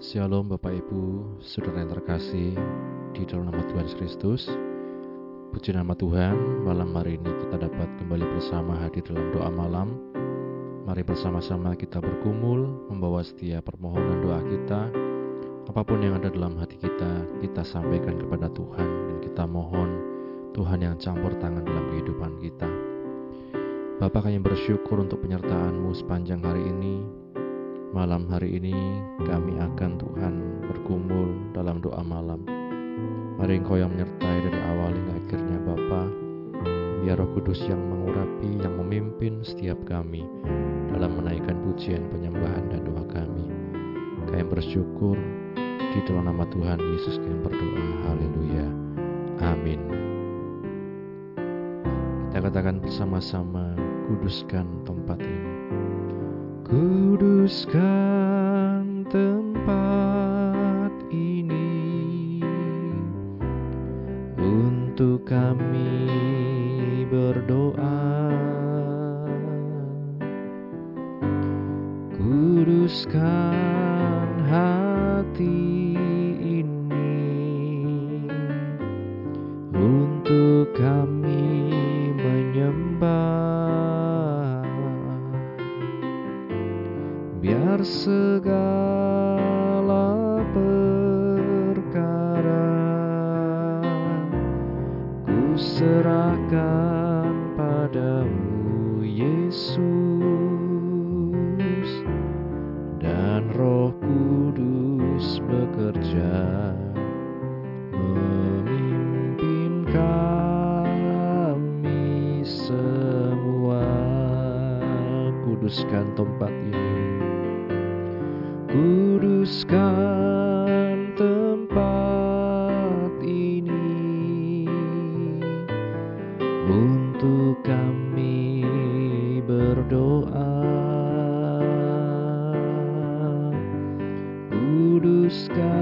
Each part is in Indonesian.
Shalom Bapak Ibu, Saudara yang terkasih di dalam nama Tuhan Kristus. Puji nama Tuhan, malam hari ini kita dapat kembali bersama hadir dalam doa malam. Mari bersama-sama kita berkumul, membawa setiap permohonan doa kita. Apa pun yang ada dalam hati kita, kita sampaikan kepada Tuhan dan kita mohon Tuhan yang campur tangan dalam kehidupan kita. Bapak kami bersyukur untuk penyertaan-Mu sepanjang hari ini, Malam hari ini kami akan Tuhan bergumul dalam doa malam. Mari Engkau yang menyertai dari awal hingga akhirnya Bapa. Biar Roh Kudus yang mengurapi, yang memimpin setiap kami dalam menaikkan pujian, penyembahan dan doa kami. Kami bersyukur di dalam nama Tuhan Yesus kami berdoa. Haleluya. Amin. Kita katakan bersama-sama, kuduskan tempat ini. Kuduskan tempat ini untuk kami berdoa. Kuduskan hati ini untuk kami biar kuduskan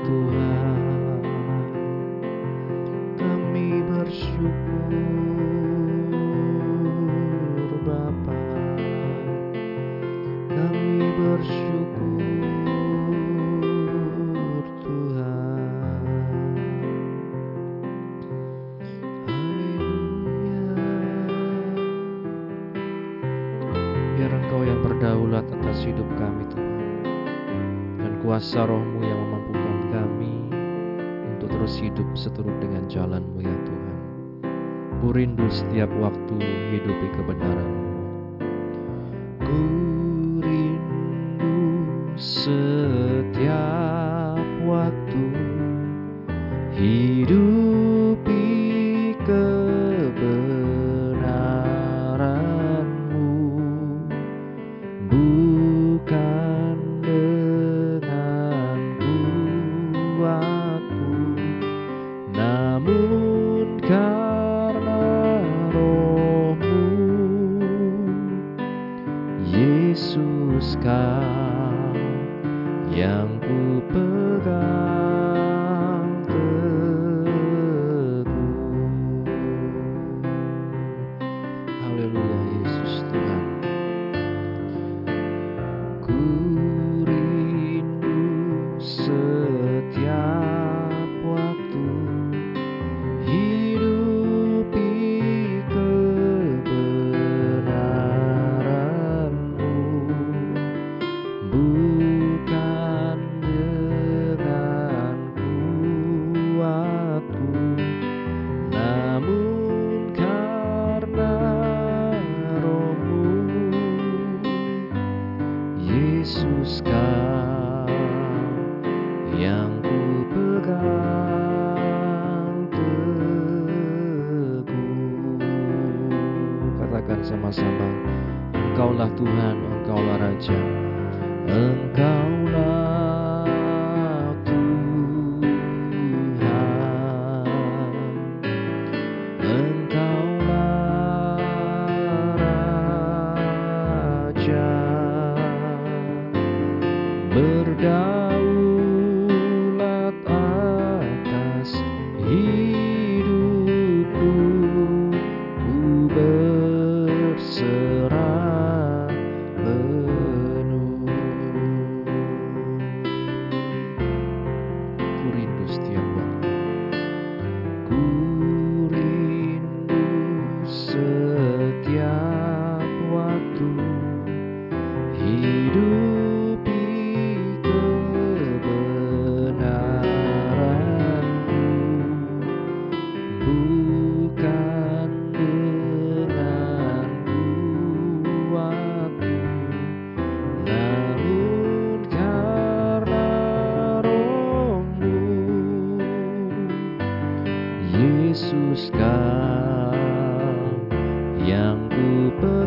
Tuhan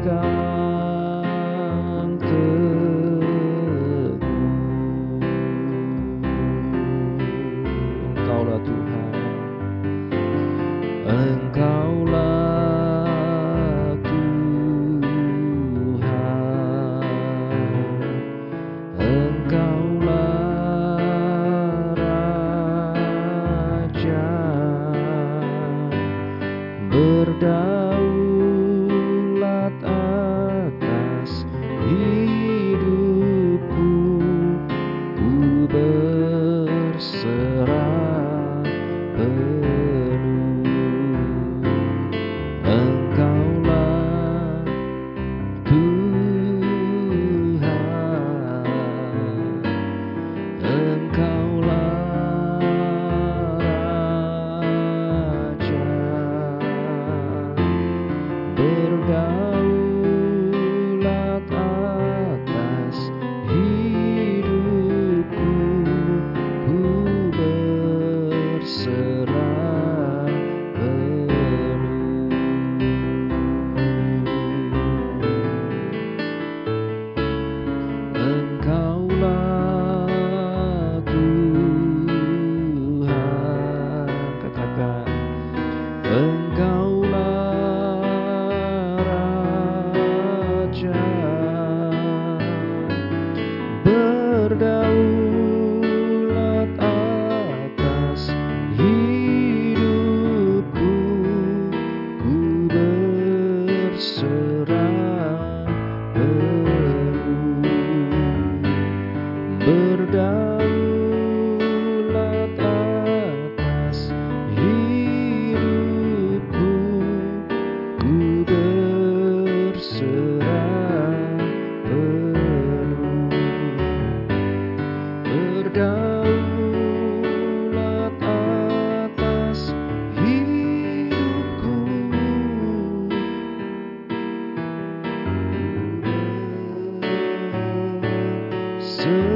ku soon.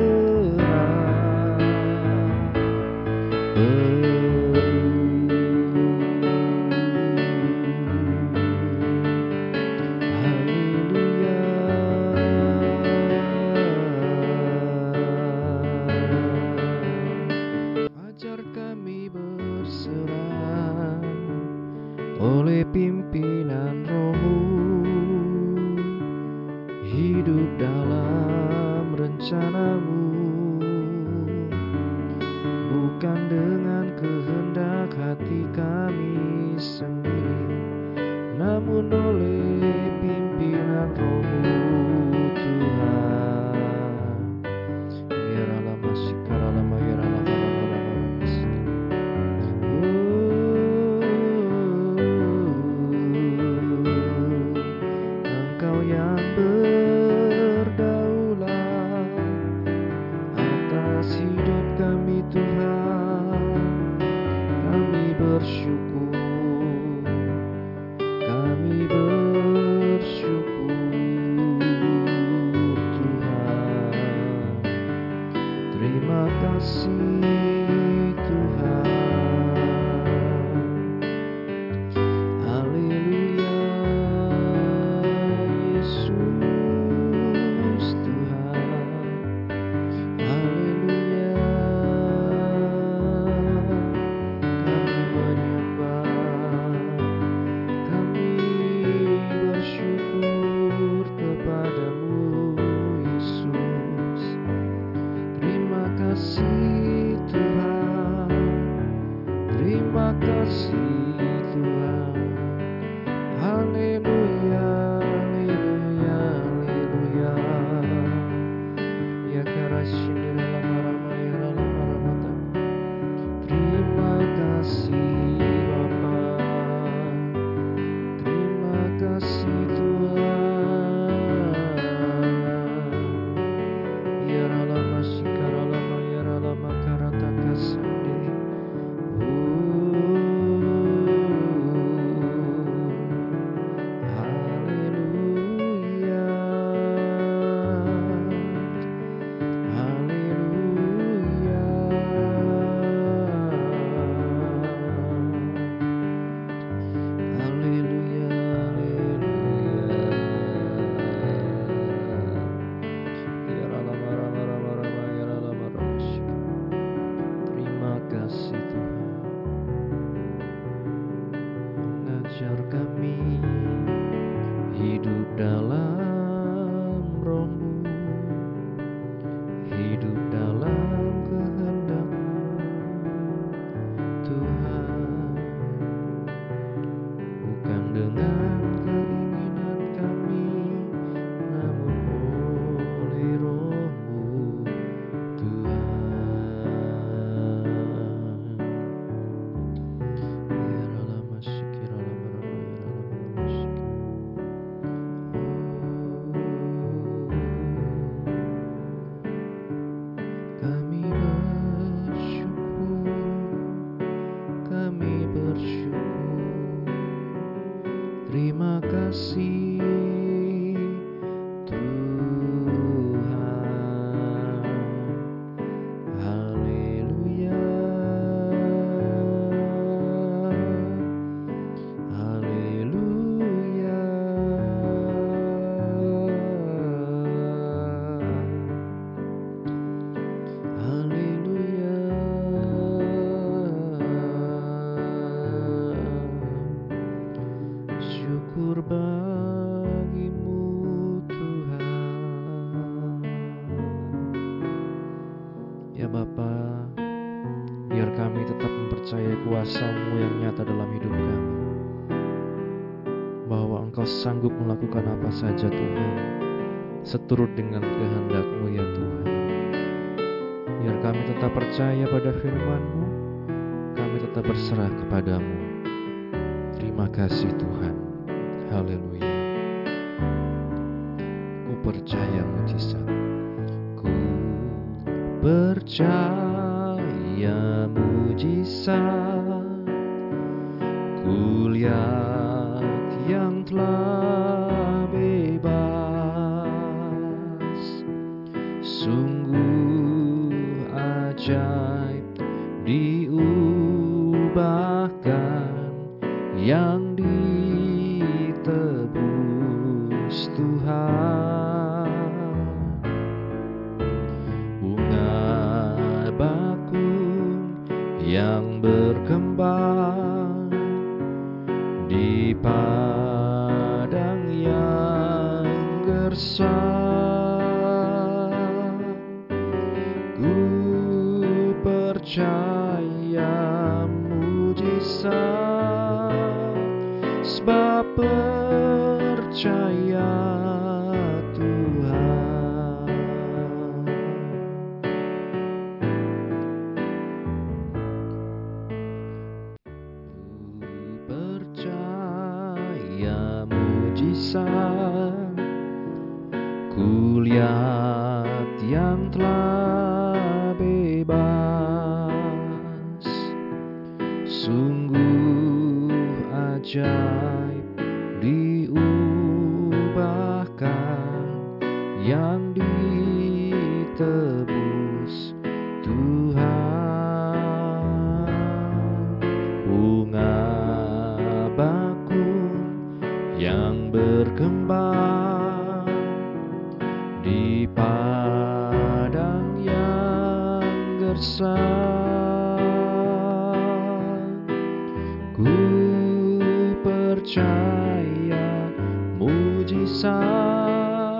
Kami saja Tuhan Seturut dengan kehendak-Mu ya Tuhan. Biar kami tetap percaya pada firman-Mu Kami tetap berserah kepadamu. Terima kasih Tuhan. Haleluya. Ku percaya mujizat. Ku percaya mujizat. Ku lihat percaya Tuhan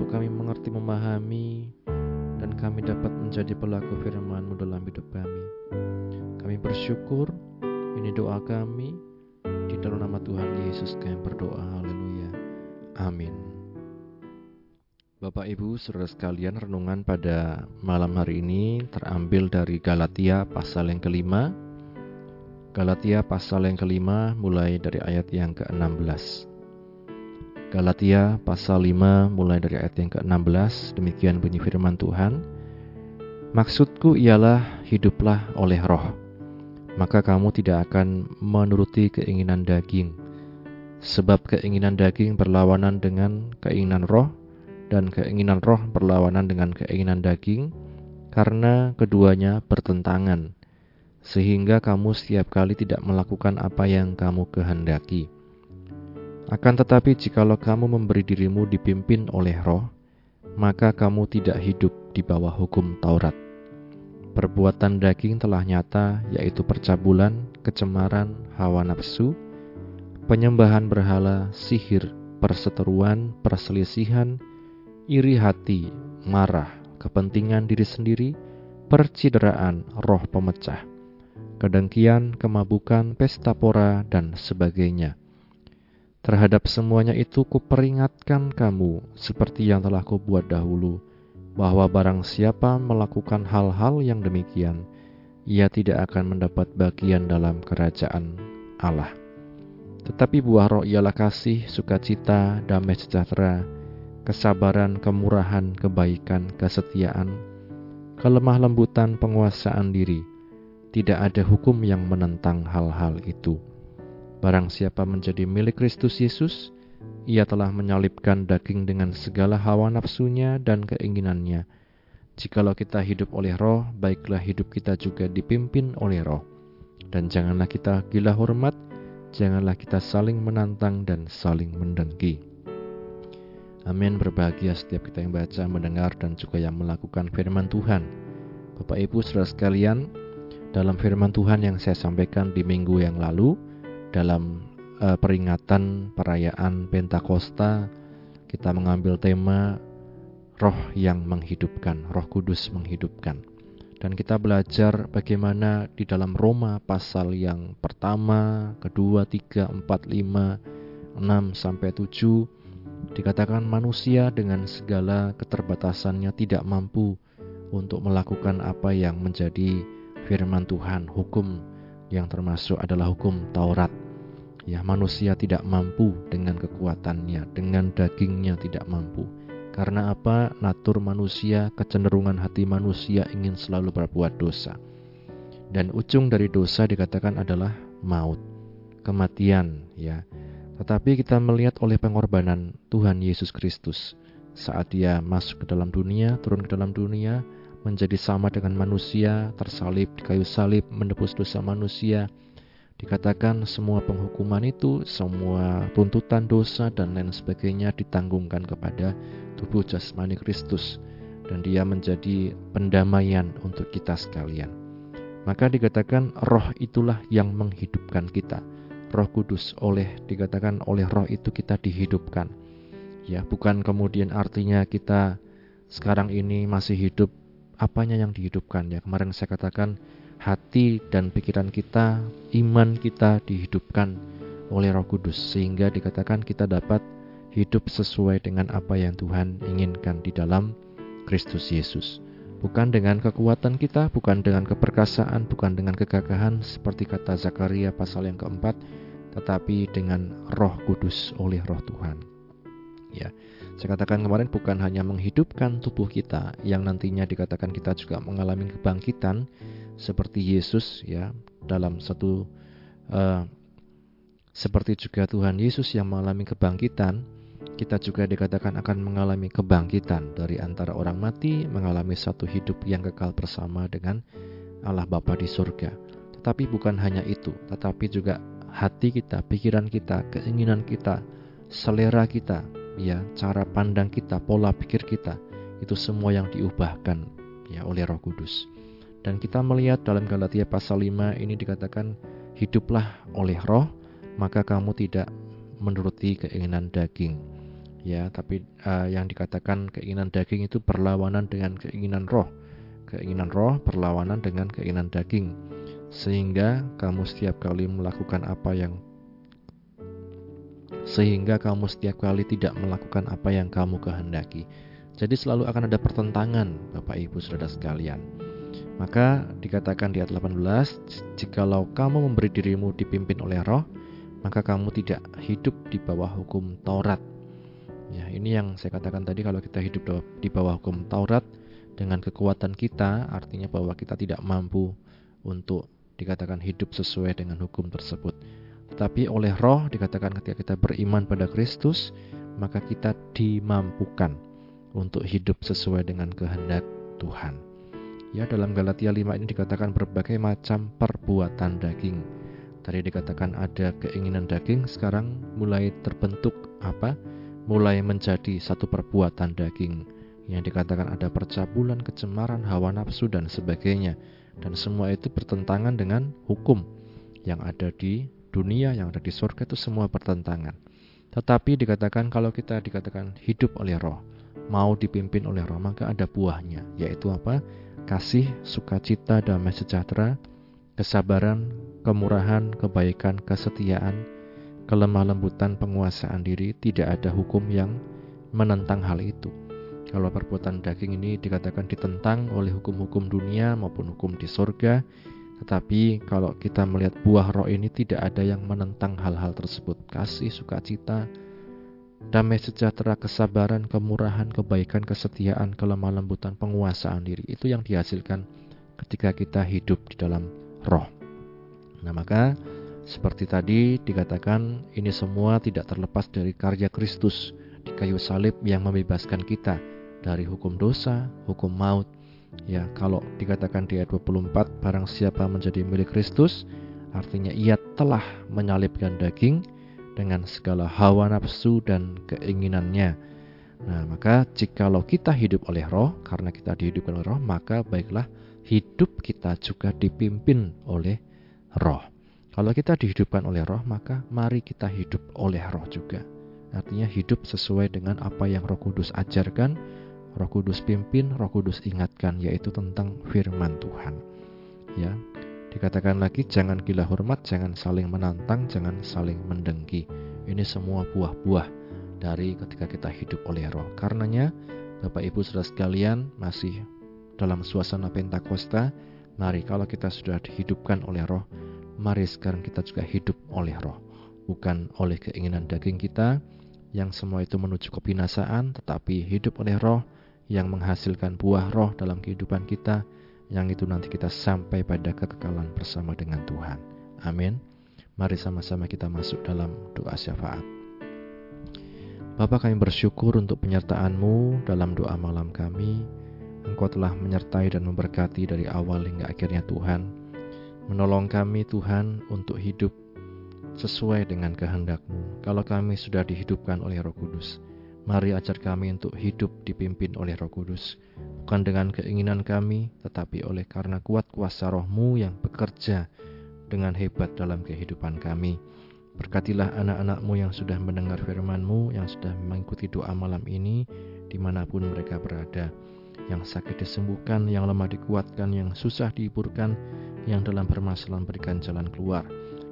untuk kami mengerti memahami, dan kami dapat menjadi pelaku firman-Mu dalam hidup kami. Kami bersyukur ini doa kami di dalam nama Tuhan Yesus kami berdoa. Haleluya. Amin. Bapak Ibu, saudara sekalian, renungan pada malam hari ini terambil dari Galatia pasal yang kelima. Galatia pasal yang kelima mulai dari ayat yang ke-16. Galatia pasal 5 mulai dari ayat yang ke-16, demikian bunyi firman Tuhan. Maksudku ialah hiduplah oleh roh maka kamu tidak akan menuruti keinginan daging. Sebab keinginan daging berlawanan dengan keinginan roh, dan keinginan roh berlawanan dengan keinginan daging, karena keduanya bertentangan, sehingga kamu setiap kali tidak melakukan apa yang kamu kehendaki. Akan tetapi, jikalau kamu memberi dirimu dipimpin oleh roh, maka kamu tidak hidup di bawah hukum Taurat. Perbuatan daging telah nyata, yaitu percabulan, kecemaran, hawa nafsu, penyembahan berhala, sihir, perseteruan, perselisihan, iri hati, marah, kepentingan diri sendiri, percideraan, roh pemecah, kedengkian, kemabukan, pesta pora, dan sebagainya. Terhadap semuanya itu kuperingatkan kamu seperti yang telah kubuat dahulu, bahwa barang siapa melakukan hal-hal yang demikian, ia tidak akan mendapat bagian dalam kerajaan Allah. Tetapi buah roh ialah kasih, sukacita, damai sejahtera, kesabaran, kemurahan, kebaikan, kesetiaan, kelemah lembutan, penguasaan diri. Tidak ada hukum yang menentang hal-hal itu. Barang siapa menjadi milik Kristus Yesus, ia telah menyalibkan daging dengan segala hawa nafsunya dan keinginannya. Jikalau kita hidup oleh roh, baiklah hidup kita juga dipimpin oleh roh. Dan janganlah kita gila hormat, janganlah kita saling menantang dan saling mendengki. Amin berbahagia setiap kita yang baca, mendengar, dan juga yang melakukan firman Tuhan. Bapak Ibu saudara sekalian, dalam firman Tuhan yang saya sampaikan di minggu yang lalu, dalam uh, peringatan perayaan Pentakosta kita mengambil tema roh yang menghidupkan, roh kudus menghidupkan. Dan kita belajar bagaimana di dalam Roma pasal yang pertama, kedua, tiga, empat, lima, enam, sampai tujuh, dikatakan manusia dengan segala keterbatasannya tidak mampu untuk melakukan apa yang menjadi firman Tuhan, hukum yang termasuk adalah hukum Taurat Ya, manusia tidak mampu dengan kekuatannya, dengan dagingnya tidak mampu. Karena apa? Natur manusia, kecenderungan hati manusia ingin selalu berbuat dosa. Dan ujung dari dosa dikatakan adalah maut, kematian, ya. Tetapi kita melihat oleh pengorbanan Tuhan Yesus Kristus saat dia masuk ke dalam dunia, turun ke dalam dunia, menjadi sama dengan manusia, tersalib di kayu salib, menebus dosa manusia, Dikatakan semua penghukuman itu, semua tuntutan dosa dan lain sebagainya ditanggungkan kepada tubuh jasmani Kristus dan dia menjadi pendamaian untuk kita sekalian. Maka dikatakan roh itulah yang menghidupkan kita. Roh Kudus oleh dikatakan oleh roh itu kita dihidupkan. Ya, bukan kemudian artinya kita sekarang ini masih hidup apanya yang dihidupkan ya. Kemarin saya katakan hati dan pikiran kita, iman kita dihidupkan oleh Roh Kudus sehingga dikatakan kita dapat hidup sesuai dengan apa yang Tuhan inginkan di dalam Kristus Yesus. Bukan dengan kekuatan kita, bukan dengan keperkasaan, bukan dengan kegagahan seperti kata Zakaria pasal yang keempat, tetapi dengan Roh Kudus oleh Roh Tuhan. Ya, saya katakan kemarin bukan hanya menghidupkan tubuh kita yang nantinya dikatakan kita juga mengalami kebangkitan, seperti Yesus ya dalam satu uh, seperti juga Tuhan Yesus yang mengalami kebangkitan, kita juga dikatakan akan mengalami kebangkitan dari antara orang mati, mengalami satu hidup yang kekal bersama dengan Allah Bapa di surga. Tetapi bukan hanya itu, tetapi juga hati kita, pikiran kita, keinginan kita, selera kita, ya, cara pandang kita, pola pikir kita, itu semua yang diubahkan ya oleh Roh Kudus. Dan kita melihat dalam Galatia pasal 5 ini dikatakan hiduplah oleh roh, maka kamu tidak menuruti keinginan daging. Ya, tapi uh, yang dikatakan keinginan daging itu berlawanan dengan keinginan roh. Keinginan roh berlawanan dengan keinginan daging. Sehingga kamu setiap kali melakukan apa yang sehingga kamu setiap kali tidak melakukan apa yang kamu kehendaki. Jadi selalu akan ada pertentangan Bapak Ibu Saudara sekalian. Maka dikatakan di ayat 18, jikalau kamu memberi dirimu dipimpin oleh roh, maka kamu tidak hidup di bawah hukum Taurat. Ya, ini yang saya katakan tadi kalau kita hidup di bawah hukum Taurat dengan kekuatan kita, artinya bahwa kita tidak mampu untuk dikatakan hidup sesuai dengan hukum tersebut. Tetapi oleh roh dikatakan ketika kita beriman pada Kristus, maka kita dimampukan untuk hidup sesuai dengan kehendak Tuhan. Ya, dalam Galatia 5 ini dikatakan berbagai macam perbuatan daging. Tadi dikatakan ada keinginan daging, sekarang mulai terbentuk apa? Mulai menjadi satu perbuatan daging. Yang dikatakan ada percabulan, kecemaran, hawa nafsu dan sebagainya. Dan semua itu bertentangan dengan hukum yang ada di dunia, yang ada di surga itu semua bertentangan. Tetapi dikatakan kalau kita dikatakan hidup oleh roh, mau dipimpin oleh roh, maka ada buahnya, yaitu apa? kasih, sukacita, damai sejahtera, kesabaran, kemurahan, kebaikan, kesetiaan, kelemah lembutan, penguasaan diri, tidak ada hukum yang menentang hal itu. Kalau perbuatan daging ini dikatakan ditentang oleh hukum-hukum dunia maupun hukum di surga, tetapi kalau kita melihat buah roh ini tidak ada yang menentang hal-hal tersebut. Kasih, sukacita, damai sejahtera, kesabaran, kemurahan, kebaikan, kesetiaan, kelemah lembutan, penguasaan diri. Itu yang dihasilkan ketika kita hidup di dalam roh. Nah, maka seperti tadi dikatakan ini semua tidak terlepas dari karya Kristus di kayu salib yang membebaskan kita dari hukum dosa, hukum maut. Ya, kalau dikatakan di ayat 24 barang siapa menjadi milik Kristus, artinya ia telah menyalibkan daging dengan segala hawa nafsu dan keinginannya. Nah, maka jikalau kita hidup oleh roh, karena kita dihidupkan oleh roh, maka baiklah hidup kita juga dipimpin oleh roh. Kalau kita dihidupkan oleh roh, maka mari kita hidup oleh roh juga. Artinya hidup sesuai dengan apa yang roh kudus ajarkan, roh kudus pimpin, roh kudus ingatkan, yaitu tentang firman Tuhan. Ya, Dikatakan lagi jangan gila hormat, jangan saling menantang, jangan saling mendengki. Ini semua buah-buah dari ketika kita hidup oleh roh. Karenanya Bapak Ibu Saudara sekalian masih dalam suasana Pentakosta, mari kalau kita sudah dihidupkan oleh roh, mari sekarang kita juga hidup oleh roh. Bukan oleh keinginan daging kita yang semua itu menuju kebinasaan, tetapi hidup oleh roh yang menghasilkan buah roh dalam kehidupan kita yang itu nanti kita sampai pada kekekalan bersama dengan Tuhan. Amin. Mari sama-sama kita masuk dalam doa syafaat. Bapa kami bersyukur untuk penyertaan-Mu dalam doa malam kami. Engkau telah menyertai dan memberkati dari awal hingga akhirnya Tuhan. Menolong kami Tuhan untuk hidup sesuai dengan kehendak-Mu. Kalau kami sudah dihidupkan oleh Roh Kudus, mari ajar kami untuk hidup dipimpin oleh Roh Kudus. Bukan dengan keinginan kami, tetapi oleh karena kuat kuasa rohmu yang bekerja dengan hebat dalam kehidupan kami. Berkatilah anak-anakmu yang sudah mendengar firmanmu, yang sudah mengikuti doa malam ini, di mana pun mereka berada yang sakit disembuhkan, yang lemah dikuatkan, yang susah dihiburkan, yang dalam permasalahan berikan jalan keluar.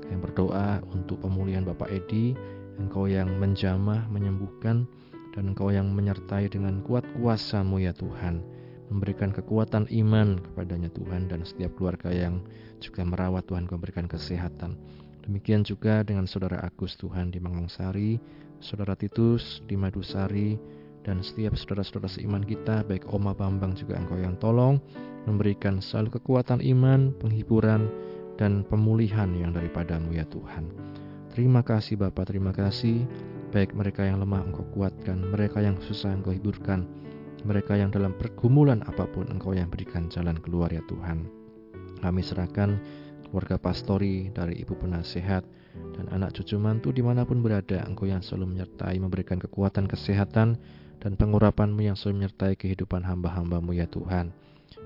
Yang berdoa untuk pemulihan Bapak Edi, Engkau yang menjamah, menyembuhkan, dan Engkau yang menyertai dengan kuat kuasamu ya Tuhan. Memberikan kekuatan iman kepadanya Tuhan dan setiap keluarga yang juga merawat Tuhan memberikan kesehatan. Demikian juga dengan Saudara Agus Tuhan di Mangangsari, Saudara Titus di Madusari, dan setiap saudara-saudara seiman kita, baik Oma Bambang juga Engkau yang tolong, memberikan selalu kekuatan iman, penghiburan, dan pemulihan yang daripadamu ya Tuhan. Terima kasih Bapak, terima kasih. Baik mereka yang lemah Engkau kuatkan, mereka yang susah Engkau hiburkan, mereka yang dalam pergumulan apa pun Engkau yang berikan jalan keluar ya Tuhan. Kami serahkan keluarga pastori dari Ibu Penasehat dan anak cucu mantu di mana pun berada Engkau yang selalu menyertai memberikan kekuatan kesehatan dan pengurapanmu yang selalu menyertai kehidupan hamba-hambamu ya Tuhan.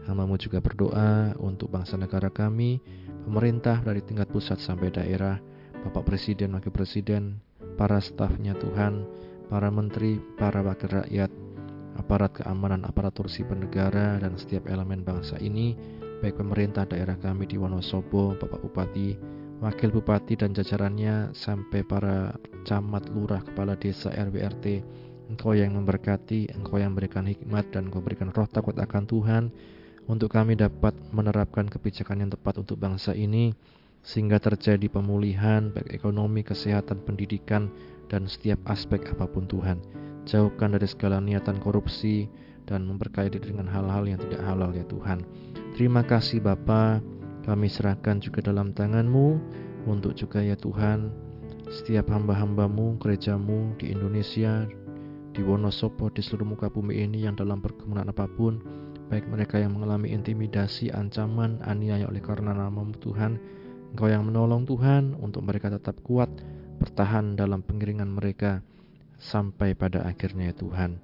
Hambamu juga berdoa untuk bangsa negara kami, pemerintah dari tingkat pusat sampai daerah, Bapak Presiden, Wakil Presiden, para stafnya Tuhan, para menteri, para wakil rakyat, aparat keamanan, aparatur sipil negara, dan setiap elemen bangsa ini, baik pemerintah daerah kami di Wonosobo, Bapak Bupati, Wakil Bupati dan jajarannya, sampai para camat, lurah, kepala desa, RW, RT, Engkau yang memberkati, Engkau yang memberikan hikmat dan Engkau berikan roh takut akan Tuhan untuk kami dapat menerapkan kebijakan yang tepat untuk bangsa ini sehingga terjadi pemulihan baik ekonomi, kesehatan, pendidikan dan setiap aspek apa pun Tuhan. Jauhkan dari segala niatan korupsi dan memberkati dengan hal-hal yang tidak halal ya Tuhan. Terima kasih Bapa, kami serahkan juga dalam tangan-Mu untuk juga ya Tuhan setiap hamba-hambamu, gerejamu di Indonesia, di Wonosobo, di seluruh muka bumi ini yang dalam pergumulan apa pun, baik mereka yang mengalami intimidasi, ancaman, aniaya oleh karena nama Tuhan, Engkau yang menolong Tuhan untuk mereka tetap kuat, bertahan dalam pengiringan mereka sampai pada akhirnya ya Tuhan.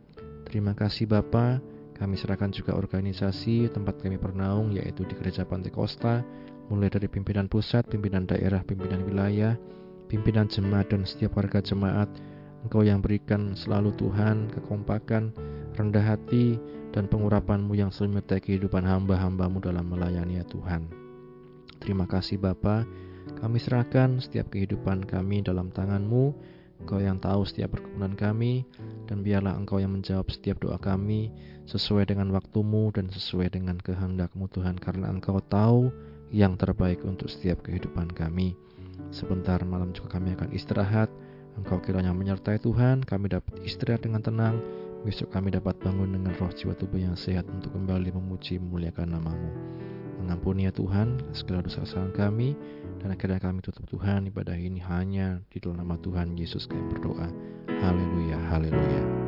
Terima kasih Bapa. Kami serahkan juga organisasi tempat kami bernaung yaitu di Gereja Pantai Kosta, mulai dari pimpinan pusat, pimpinan daerah, pimpinan wilayah, pimpinan jemaat dan setiap warga jemaat Engkau yang berikan selalu Tuhan kekompakan, rendah hati, dan pengurapanmu yang selalu kehidupan hamba-hambamu dalam melayani ya Tuhan. Terima kasih Bapa, kami serahkan setiap kehidupan kami dalam tanganmu, Engkau yang tahu setiap perkebunan kami, dan biarlah Engkau yang menjawab setiap doa kami sesuai dengan waktumu dan sesuai dengan kehendakmu Tuhan, karena Engkau tahu yang terbaik untuk setiap kehidupan kami. Sebentar malam juga kami akan istirahat, Engkau kiranya menyertai Tuhan, kami dapat istirahat dengan tenang, besok kami dapat bangun dengan roh jiwa tubuh yang sehat untuk kembali memuji memuliakan namamu. Mengampuni ya Tuhan segala dosa kesalahan kami, dan akhirnya kami tutup Tuhan ibadah ini hanya di dalam nama Tuhan Yesus kami berdoa. Haleluya, haleluya.